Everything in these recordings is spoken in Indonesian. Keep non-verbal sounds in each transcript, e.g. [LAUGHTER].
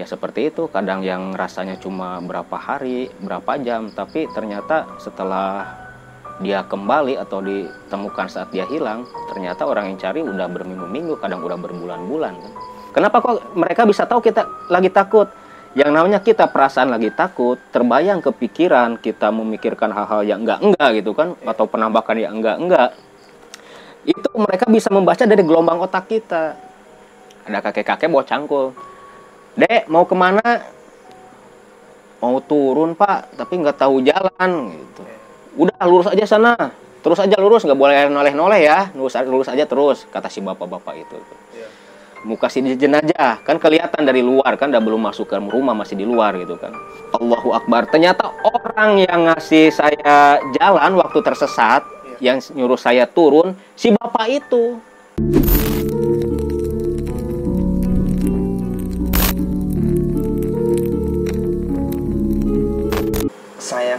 ya seperti itu. Kadang yang rasanya cuma berapa hari berapa jam tapi ternyata setelah dia kembali atau ditemukan saat dia hilang ternyata orang yang cari udah berminggu-minggu kadang udah berbulan-bulan kan. Kenapa kok mereka bisa tahu kita lagi takut? Yang namanya kita perasaan lagi takut terbayang kepikiran kita memikirkan hal-hal yang enggak-enggak gitu kan atau penambahan yang enggak-enggak. Itu mereka bisa membaca dari gelombang otak kita. Ada kakek-kakek bawa cangkul dek mau ke mana? Mau turun pak tapi nggak tahu jalan gitu. Udah lurus aja sana. Terus aja lurus nggak boleh noleh-noleh ya. Lurus lurus aja terus kata si bapak-bapak itu. Muka si jenazah kan kelihatan dari luar kan udah belum masuk ke rumah masih di luar gitu kan. Allahu Akbar. Ternyata orang yang ngasih saya jalan waktu tersesat yang nyuruh saya turun si bapak itu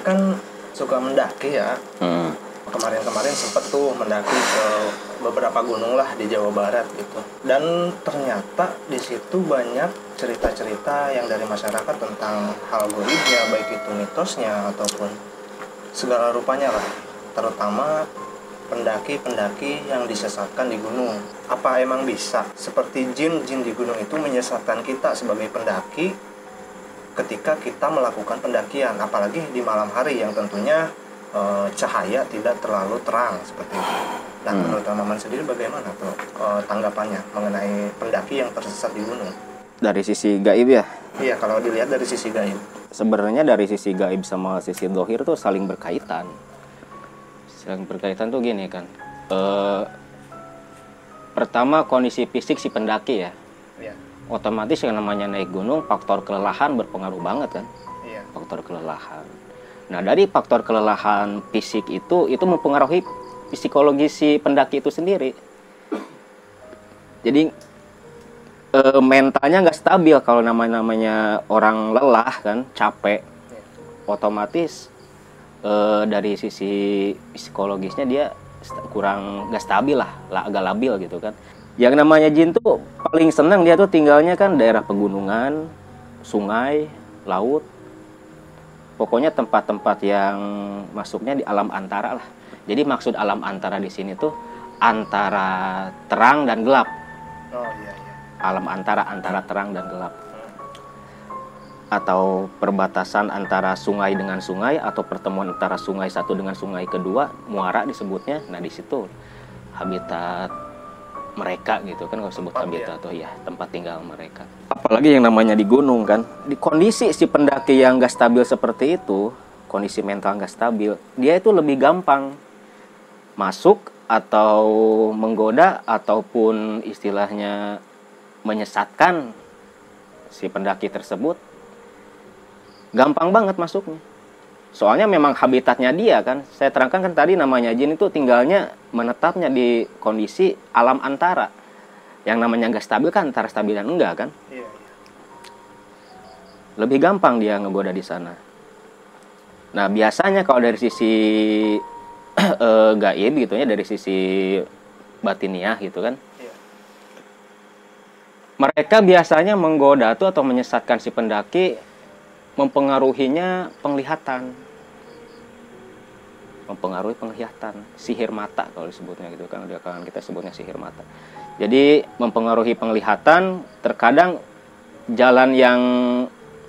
kan suka mendaki ya. Hmm. kemarin-kemarin sempet tuh mendaki ke beberapa gunung lah di Jawa Barat gitu. Dan ternyata di situ banyak cerita-cerita yang dari masyarakat tentang hal goibnya baik itu mitosnya ataupun segala rupanya lah. Terutama pendaki-pendaki yang disesatkan di gunung. Apa emang bisa? Seperti jin-jin di gunung itu menyesatkan kita sebagai pendaki ketika kita melakukan pendakian apalagi di malam hari yang tentunya eh, cahaya tidak terlalu terang seperti itu. Dan Hmm. menurut Maman sendiri bagaimana tuh eh, tanggapannya mengenai pendaki yang tersesat di gunung? dari sisi gaib ya Iya kalau dilihat dari sisi gaib. sebenarnya dari sisi gaib sama sisi dohir tuh saling berkaitan saling berkaitan tuh gini kan Eh, pertama kondisi fisik si pendaki ya Iya. Otomatis yang namanya naik gunung faktor kelelahan berpengaruh banget kan? Iya. faktor kelelahan. Nah dari faktor kelelahan fisik itu itu mempengaruhi psikologi si pendaki itu sendiri. Jadi eh, mentalnya nggak stabil kalau namanya namanya orang lelah kan? Capek. Otomatis eh, dari sisi psikologisnya dia kurang nggak stabil lah agak labil gitu kan yang namanya jin tuh paling senang dia tuh tinggalnya kan daerah pegunungan sungai laut. Pokoknya tempat-tempat yang masuknya di alam antara lah. Jadi maksud alam antara di sini tuh antara terang dan gelap. Oh iya iya. alam antara antara terang dan gelap. Atau perbatasan antara sungai dengan sungai atau pertemuan antara sungai satu dengan sungai kedua muara disebutnya. Nah di situ habitat mereka gitu kan kalau sebut Tempat, habitat tuh ya tempat tinggal mereka. Apalagi yang namanya di gunung kan. Di kondisi si pendaki yang gak stabil seperti itu kondisi mental gak stabil dia itu lebih gampang masuk atau menggoda ataupun istilahnya menyesatkan si pendaki tersebut. Gampang banget masuknya soalnya memang habitatnya dia kan saya terangkan kan tadi namanya jin itu tinggalnya menetapnya di kondisi alam antara yang namanya nggak stabil kan antara stabil dan enggak kan Iya iya. lebih gampang dia ngegoda di sana. Nah biasanya kalau dari sisi [CLEARS THROAT] eh, gaib gitu ya dari sisi batiniah gitu kan, Iya. mereka biasanya menggoda tuh atau menyesatkan si pendaki mempengaruhinya penglihatan, mempengaruhi penglihatan, sihir mata kalau disebutnya gitu kan, di kalangan kita sebutnya sihir mata. Jadi mempengaruhi penglihatan, terkadang jalan yang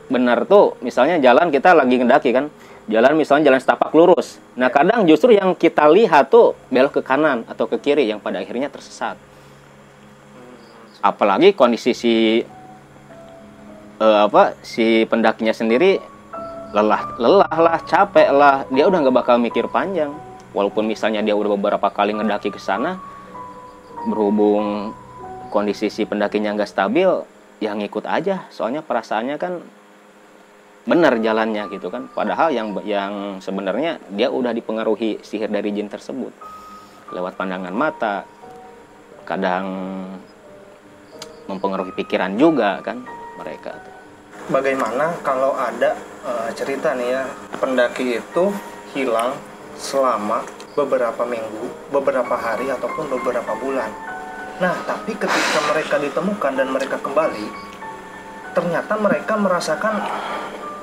benar tuh misalnya jalan kita lagi ngedaki kan jalan misalnya jalan setapak lurus. Nah kadang justru yang kita lihat tuh belok ke kanan atau ke kiri yang pada akhirnya tersesat. Apalagi kondisi si eh, apa si pendakinya sendiri lelah lelah lah capek lah dia udah nggak bakal mikir panjang. Walaupun misalnya dia udah beberapa kali ngedaki ke sana berhubung kondisi si pendakinya nggak stabil ya ngikut aja. Soalnya perasaannya kan benar jalannya gitu kan. Padahal yang yang sebenarnya dia udah dipengaruhi sihir dari jin tersebut. Lewat pandangan mata kadang mempengaruhi pikiran juga kan mereka. Bagaimana kalau ada eh, cerita nih ya pendaki itu hilang selama beberapa minggu, beberapa hari ataupun beberapa bulan. Nah, tapi ketika mereka ditemukan dan mereka kembali, ternyata mereka merasakan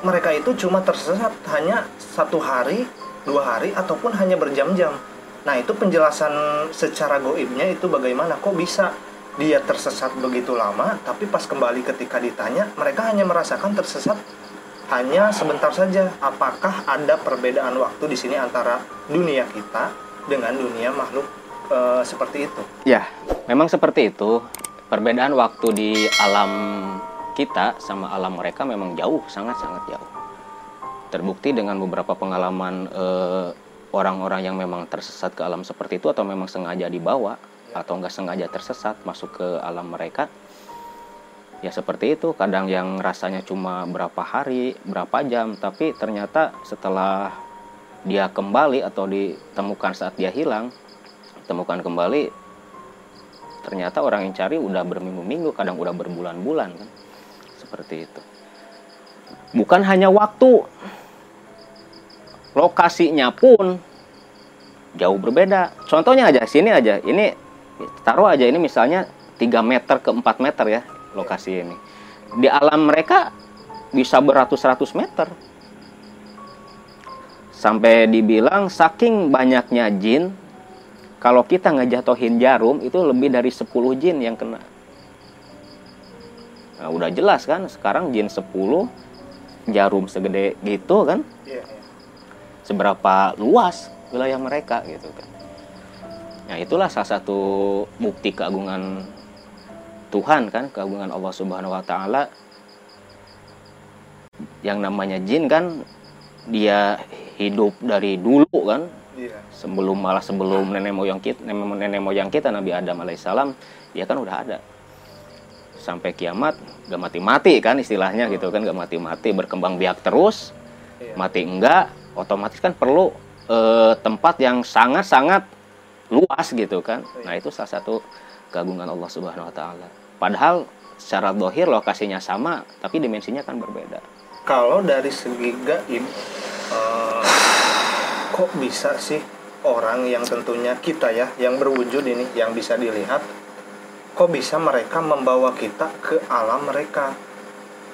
mereka itu cuma tersesat hanya satu hari dua hari ataupun hanya berjam-jam nah itu penjelasan secara goibnya itu bagaimana kok bisa dia tersesat begitu lama tapi pas kembali ketika ditanya mereka hanya merasakan tersesat. Hanya sebentar saja apakah ada perbedaan waktu di sini antara dunia kita dengan dunia makhluk e, seperti itu? Ya memang seperti itu. Perbedaan waktu di alam kita sama alam mereka memang jauh sangat-sangat jauh. Terbukti dengan beberapa pengalaman eh, orang-orang yang memang tersesat ke alam seperti itu atau memang sengaja dibawa atau nggak sengaja tersesat masuk ke alam mereka ya seperti itu. Kadang yang rasanya cuma berapa hari berapa jam tapi ternyata setelah dia kembali atau ditemukan saat dia hilang temukan kembali ternyata orang yang cari udah berminggu-minggu kadang udah berbulan-bulan kan? Seperti itu. Bukan hanya waktu lokasinya pun jauh berbeda. Contohnya aja sini aja, ini taruh aja ini misalnya 3 meter ke 4 meter ya lokasi ini. Di alam mereka bisa beratus-ratus meter. Sampai dibilang saking banyaknya jin, kalau kita ngejatohin jarum itu lebih dari 10 jin yang kena. Nah, udah jelas kan sekarang jin 10 jarum segede gitu kan. Iya, iya seberapa luas wilayah mereka gitu kan. Nah itulah salah satu bukti keagungan Tuhan kan, keagungan Allah Subhanahu Wa Taala. Yang namanya jin kan dia hidup dari dulu kan, iya. sebelum malah sebelum nenek moyang kita, nenek moyang kita Nabi Adam alaihissalam, dia kan udah ada sampai kiamat gak mati-mati kan istilahnya gitu kan gak mati-mati berkembang biak terus iya. mati enggak otomatis kan perlu eh, tempat yang sangat-sangat luas gitu kan. Nah itu salah satu keagungan Allah Subhanahu Wa Taala. Padahal secara dohir lokasinya sama, tapi dimensinya kan berbeda. Kalau dari segi gaib, uh, kok bisa sih orang yang tentunya kita ya, yang berwujud ini, yang bisa dilihat, kok bisa mereka membawa kita ke alam mereka?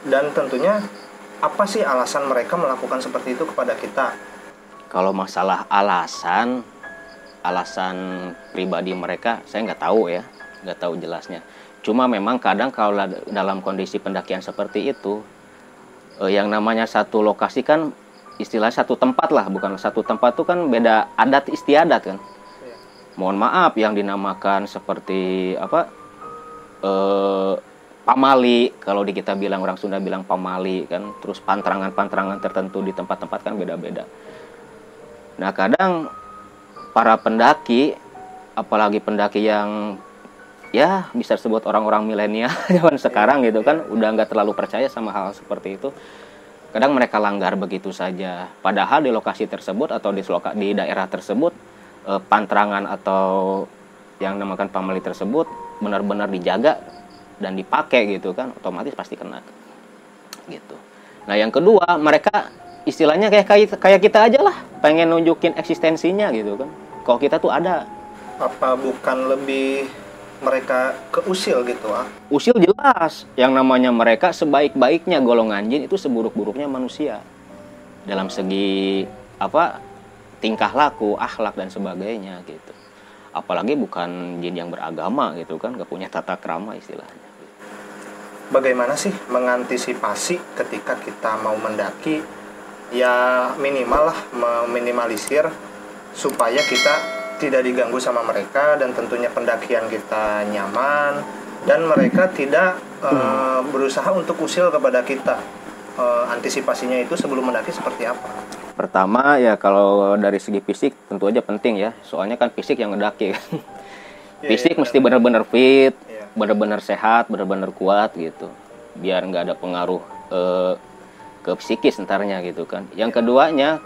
Dan tentunya apa sih alasan mereka melakukan seperti itu kepada kita? Kalau masalah alasan, alasan pribadi mereka, saya nggak tahu ya, nggak tahu jelasnya. Cuma memang kadang kalau dalam kondisi pendakian seperti itu, eh, yang namanya satu lokasi kan istilah satu tempat lah, bukan satu tempat itu kan beda adat istiadat kan. Ya. Mohon maaf yang dinamakan seperti apa? Eh, pamali kalau di kita bilang orang Sunda bilang pamali kan terus pantrangan-pantrangan tertentu di tempat-tempat kan beda-beda nah kadang para pendaki apalagi pendaki yang ya bisa disebut orang-orang milenial [LAUGHS] zaman sekarang gitu kan udah nggak terlalu percaya sama hal seperti itu kadang mereka langgar begitu saja. Padahal di lokasi tersebut atau di loka, di daerah tersebut eh, pantrangan atau yang namakan pamali tersebut benar-benar dijaga dan dipakai gitu kan otomatis pasti kena gitu. Nah yang kedua mereka istilahnya kayak kayak kita aja lah pengen nunjukin eksistensinya gitu kan kalau kita tuh ada. Apa bukan lebih mereka keusil gitu ah? Usil jelas. Yang namanya mereka sebaik-baiknya. Golongan jin itu seburuk-buruknya manusia. Dalam segi apa tingkah laku akhlak dan sebagainya gitu. Apalagi bukan jin yang beragama gitu kan. Gak punya tata krama istilahnya. Bagaimana sih mengantisipasi ketika kita mau mendaki? Ya minimal lah meminimalisir supaya kita tidak diganggu sama mereka dan tentunya pendakian kita nyaman dan mereka tidak uh, berusaha untuk usil kepada kita. Uh, antisipasinya itu sebelum mendaki seperti apa? Pertama ya kalau dari segi fisik tentu aja penting ya. Soalnya kan fisik yang ngedaki iya, fisik yeah, mesti benar-benar fit benar-benar sehat benar-benar kuat gitu. Biar nggak ada pengaruh eh, ke psikis entarnya gitu kan. Yang keduanya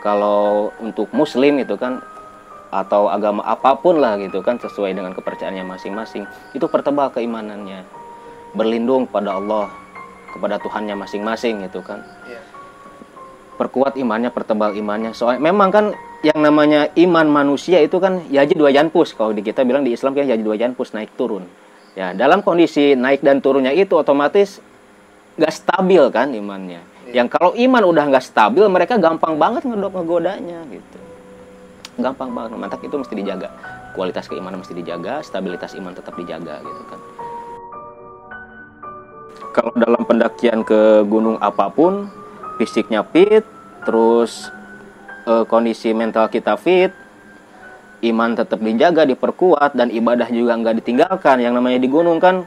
kalau untuk muslim itu kan atau agama apa pun lah gitu kan sesuai dengan kepercayaannya masing-masing itu pertebal keimanannya. Berlindung pada Allah kepada Tuhannya masing-masing gitu kan. Yeah. perkuat imannya pertebal imannya. Soal memang kan yang namanya iman manusia itu kan yaji dua janpus. Kalau di kita bilang di Islam kan yaji dua janpus naik turun. Ya dalam kondisi naik dan turunnya itu otomatis nggak stabil kan imannya yang kalau iman udah nggak stabil mereka gampang banget ngedok ngegodanya gitu. Gampang banget mantap itu mesti dijaga. Kualitas keimanan mesti dijaga stabilitas iman tetap dijaga gitu kan. Kalau dalam pendakian ke gunung apa pun fisiknya fit terus eh, kondisi mental kita fit iman tetap dijaga diperkuat dan ibadah juga nggak ditinggalkan. Yang namanya di gunung kan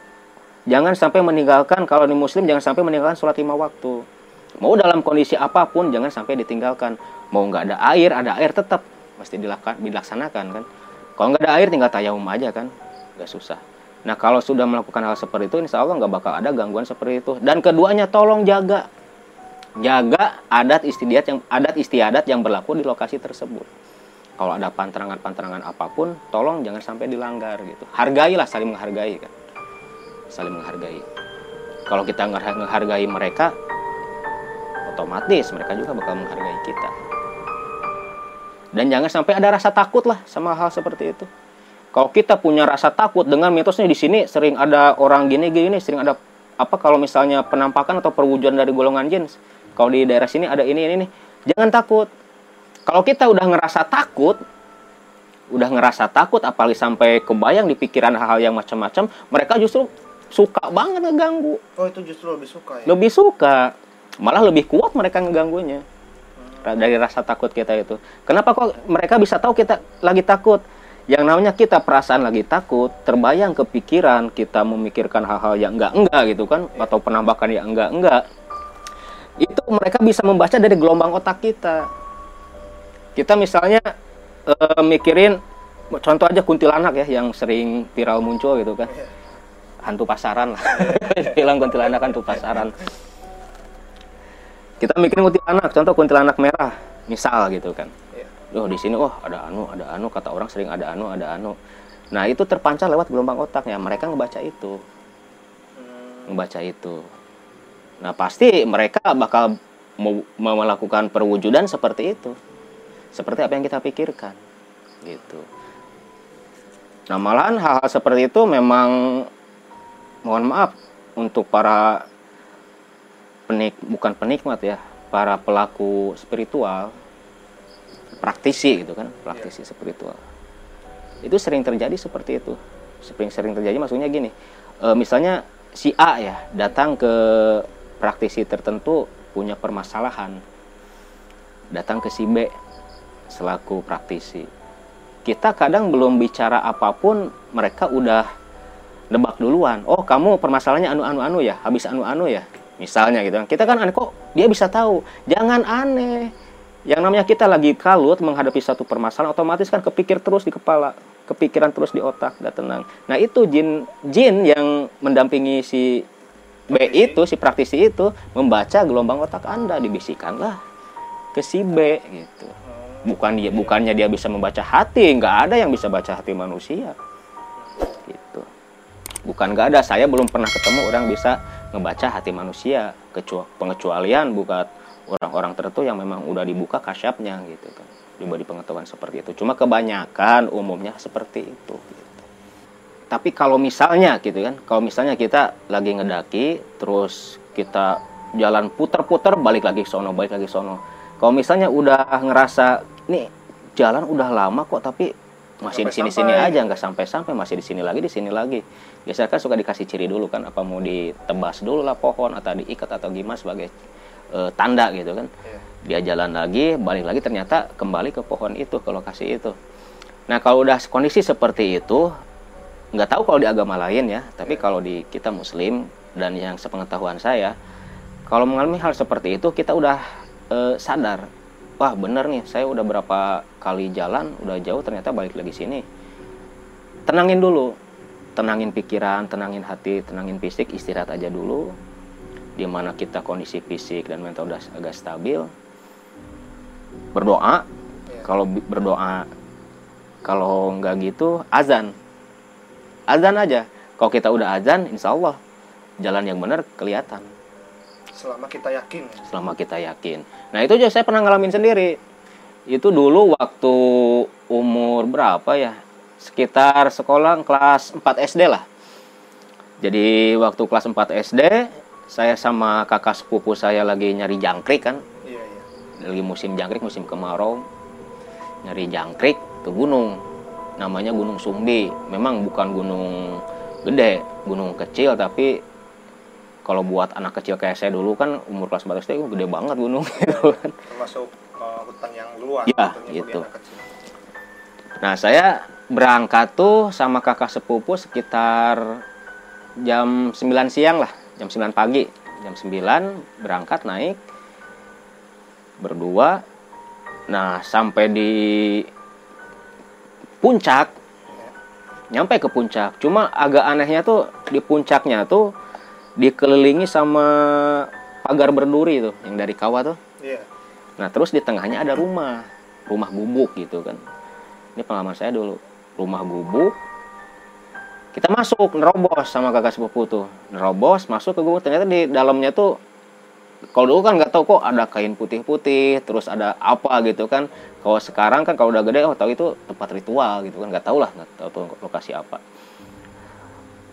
jangan sampai meninggalkan kalau di muslim jangan sampai meninggalkan sholat lima waktu mau dalam kondisi apa pun jangan sampai ditinggalkan. Mau nggak ada air ada air tetap. Mesti dilaksanakan kan? Kalau nggak ada air tinggal tayamum aja kan? Nggak susah. Nah kalau sudah melakukan hal seperti itu insya Allah nggak bakal ada gangguan seperti itu. Dan keduanya tolong jaga. Jaga adat istiadat yang adat istiadat yang berlaku di lokasi tersebut. Kalau ada pantangan-pantangan apa pun tolong jangan sampai dilanggar gitu. Hargailah saling menghargai kan? Saling menghargai. Kalau kita menghargai mereka, otomatis mereka juga bakal menghargai kita. Dan jangan sampai ada rasa takut lah sama hal seperti itu. Kalau kita punya rasa takut dengan mitosnya di sini sering ada orang gini-gini, sering ada apa kalau misalnya penampakan atau perwujudan dari golongan jin. Kalau di daerah sini ada ini ini nih, jangan takut. Kalau kita udah ngerasa takut, udah ngerasa takut apalagi sampai kebayang di pikiran hal-hal yang macam-macam, mereka justru suka banget ngeganggu. Oh itu justru lebih suka ya? Lebih suka, malah lebih kuat mereka ngeganggunya dari rasa takut kita itu. Kenapa kok mereka bisa tahu kita lagi takut? Yang namanya kita perasaan lagi takut, terbayang kepikiran kita memikirkan hal-hal yang enggak-enggak gitu kan, yeah. atau penambakan yang enggak-enggak. Itu mereka bisa membaca dari gelombang otak kita. Kita misalnya e, mikirin, contoh aja kuntilanak ya yang sering viral muncul gitu kan. Yeah hantu pasaran lah [LAUGHS] bilang kuntilanak hantu pasaran kita mikirin kuntilanak contoh kuntilanak merah misal gitu kan. Oh di sini oh ada anu ada anu kata orang sering ada anu ada anu. Nah itu terpancar lewat gelombang otaknya mereka ngebaca itu. Hmm. ngebaca itu. Nah pasti mereka bakal mau melakukan perwujudan seperti itu. Seperti apa yang kita pikirkan gitu. Nah malahan hal-hal seperti itu memang mohon maaf untuk para penik bukan penikmat ya para pelaku spiritual praktisi gitu kan praktisi yeah. spiritual. Itu sering terjadi seperti itu. Sering sering terjadi maksudnya gini e, misalnya si A ya datang ke praktisi tertentu punya permasalahan. Datang ke si B selaku praktisi. Kita kadang belum bicara apa pun mereka udah nebak duluan. Oh kamu permasalahannya anu anu anu ya habis anu anu ya misalnya gitu kita kan aneh kok dia bisa tahu? Jangan aneh. Yang namanya kita lagi kalut menghadapi satu permasalahan otomatis kan kepikir terus di kepala kepikiran terus di otak gak tenang. Nah itu jin jin yang mendampingi si B itu si praktisi itu membaca gelombang otak anda dibisikkanlah ke si B gitu. Bukan dia bukannya dia bisa membaca hati nggak ada yang bisa baca hati manusia bukan gak ada saya belum pernah ketemu orang bisa ngebaca hati manusia kecuali pengecualian bukan orang-orang tertentu yang memang udah dibuka kasyapnya gitu kan. Diberi pengetahuan seperti itu. Cuma kebanyakan umumnya seperti itu gitu. tapi kalau misalnya gitu kan kalau misalnya kita lagi ngedaki terus kita jalan puter-puter balik lagi sono balik lagi sono. Kalau misalnya udah ngerasa nih jalan udah lama kok tapi masih di sini-sini aja nggak sampai-sampai masih di sini lagi di sini lagi biasanya kan suka dikasih ciri dulu kan apa mau ditebas dulu lah pohon atau diikat atau gimana sebagai e, tanda gitu kan yeah. dia jalan lagi balik lagi ternyata kembali ke pohon itu ke lokasi itu nah kalau udah kondisi seperti itu nggak tahu kalau di agama lain ya tapi yeah. kalau di kita muslim dan yang sepengetahuan saya kalau mengalami hal seperti itu kita udah e, sadar wah bener nih saya udah berapa kali jalan udah jauh ternyata balik lagi sini tenangin dulu tenangin pikiran tenangin hati tenangin fisik istirahat aja dulu. Di mana kita kondisi fisik dan mental udah agak stabil berdoa. Ya. kalau berdoa kalau nggak gitu azan. Azan aja. Kalau kita udah azan insya Allah jalan yang benar kelihatan. Selama kita yakin selama kita yakin. Nah itu juga saya pernah ngalamin sendiri. Itu dulu waktu umur berapa ya sekitar sekolah kelas 4 SD lah. Jadi waktu kelas 4 SD saya sama kakak sepupu saya lagi nyari jangkrik kan. Iya iya. Lagi musim jangkrik musim kemarau. Nyari jangkrik ke gunung. Namanya Gunung Sumbi. Memang bukan gunung gede gunung kecil tapi kalau buat anak kecil kayak saya dulu kan umur kelas 14 itu gede banget gunung. Gitu kan termasuk uh, hutan yang luas hutannya gitu. Nah, saya berangkat tuh sama kakak sepupu sekitar jam 9 siang lah, jam 9 pagi. Jam 9 berangkat naik berdua. Nah, sampai di puncak nyampe ke puncak. Cuma agak anehnya tuh di puncaknya tuh dikelilingi sama pagar berduri tuh yang dari kawah tuh. iya Nah, terus di tengahnya ada rumah, rumah gubuk gitu kan. Ini pengalaman saya dulu. Rumah gubuk. Kita masuk, nerobos sama kakak sepupu tuh. Nerobos, masuk ke gubuk. Ternyata di dalamnya tuh, kalau dulu kan nggak tahu kok ada kain putih-putih, terus ada apa gitu kan. Kalau sekarang kan kalau udah gede, oh tahu itu tempat ritual gitu kan. Nggak tahu lah, nggak tahu tuh lokasi apa.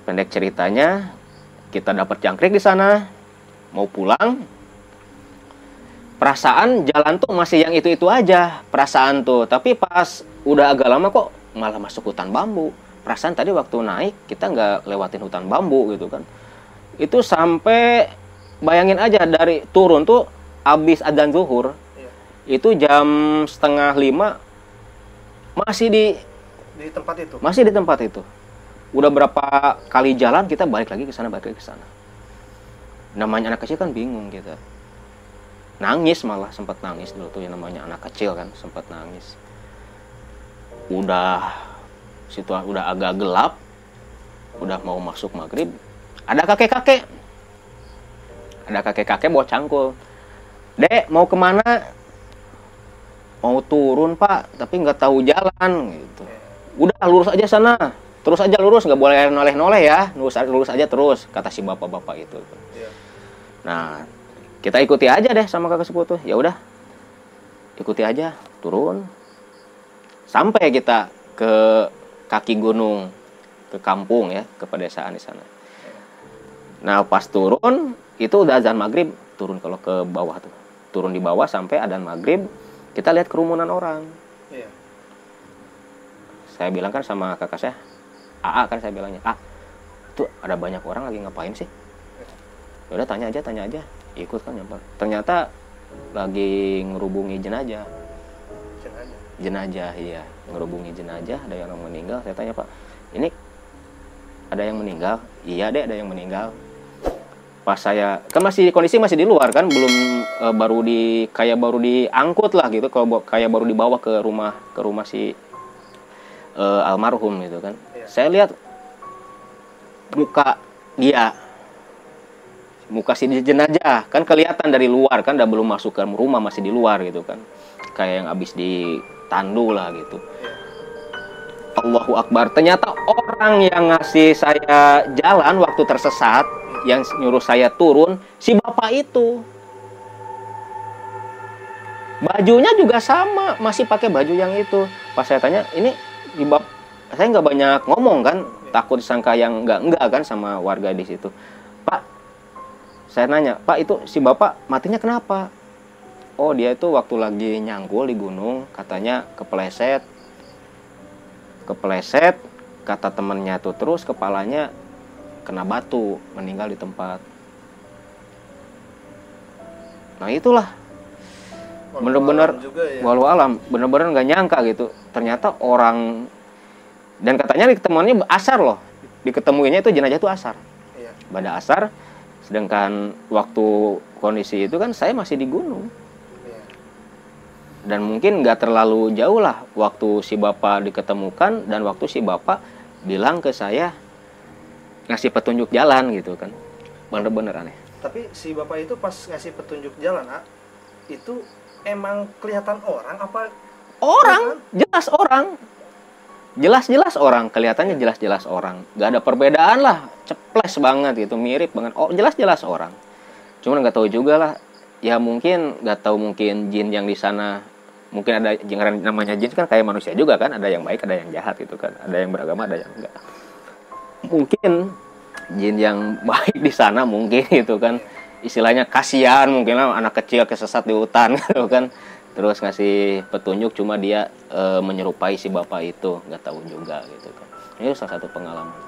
Pendek ceritanya, kita dapat jangkrik di sana, mau pulang, perasaan jalan tuh masih yang itu-itu aja perasaan tuh tapi pas udah agak lama kok malah masuk hutan bambu. Perasaan tadi waktu naik kita nggak lewatin hutan bambu gitu kan. Itu sampai bayangin aja dari turun tuh abis adzan zuhur iya. itu jam setengah lima masih di di tempat itu? masih di tempat itu. Udah berapa kali jalan kita balik lagi ke sana balik lagi ke sana. Namanya anak kecil kan bingung kita. Nangis malah sempat nangis dulu tuh yang namanya anak kecil kan sempat nangis udah situasi udah agak gelap udah mau masuk maghrib ada kakek kakek ada kakek kakek bawa cangkul. Dek mau ke mana? Mau turun pak tapi nggak tahu jalan gitu. Udah lurus aja sana. Terus aja lurus nggak boleh noleh noleh ya. Lurus lurus aja terus kata si bapak bapak itu. Iya. Nah kita ikuti aja deh sama kakak sepupu ya udah ikuti aja turun sampai kita ke kaki gunung ke kampung ya ke pedesaan di sana. Nah pas turun itu udah azan maghrib turun kalau ke bawah tuh. Turun di bawah sampai adzan maghrib kita lihat kerumunan orang. Iya. Saya bilang kan sama kakak saya AA kan saya bilangnya ah itu ada banyak orang lagi ngapain sih? Ya udah tanya aja tanya aja. Ikut kan nyamper ternyata lagi ngerubungi jenazah jenazah iya. Ngerubungi jenazah ada yang meninggal. Saya tanya pak ini ada yang meninggal? Iya deh ada yang meninggal. Pas saya kan masih kondisi masih di luar kan belum eh, baru di kayak baru diangkut lah gitu kalau kayak baru dibawa ke rumah ke rumah si eh, almarhum gitu kan. Iya. saya lihat muka dia muka si jenazah kan kelihatan dari luar kan udah belum masuk ke rumah masih di luar gitu kan. Kayak yang habis ditandu lah gitu. Allahu Akbar. Ternyata orang yang ngasih saya jalan waktu tersesat yang nyuruh saya turun si bapak itu. Bajunya juga sama masih pakai baju yang itu. Pas saya tanya ini di saya nggak banyak ngomong kan takut disangka yang nggak enggak kan sama warga di situ. Pak saya nanya pak itu si bapak matinya kenapa oh dia itu waktu lagi nyanggul di gunung katanya kepleset. Kepleset kata temennya tuh terus kepalanya kena batu meninggal di tempat. Nah itulah. Bener-bener ya. walau alam bener-bener nggak nyangka gitu. Ternyata orang dan katanya diketemuannya asar loh. Diketemuinya itu jenazah itu asar. Iya. Pada asar sedangkan waktu kondisi itu kan saya masih di gunung dan mungkin nggak terlalu jauh lah waktu si bapak diketemukan dan waktu si bapak bilang ke saya ngasih petunjuk jalan gitu kan. Bener-bener aneh tapi si bapak itu pas ngasih petunjuk jalan ah itu emang kelihatan orang apa orang jelas orang. Jelas-jelas orang kelihatannya jelas-jelas orang. Nggak ada perbedaan lah ceples banget gitu mirip banget. Oh jelas-jelas orang. Cuman nggak tahu juga lah. Ya mungkin nggak tahu mungkin jin yang di sana mungkin ada yang namanya jin kan kayak manusia juga kan ada yang baik ada yang jahat gitu kan. Ada yang beragama ada yang enggak. Mungkin jin yang [LAUGHS] baik di sana mungkin itu kan. Istilahnya kasihan mungkin lah anak kecil kesesat di hutan [LAUGHS] gitu kan. Terus ngasih petunjuk cuma dia e, menyerupai si bapak itu. Nggak tahu juga gitu kan. Ini salah satu pengalaman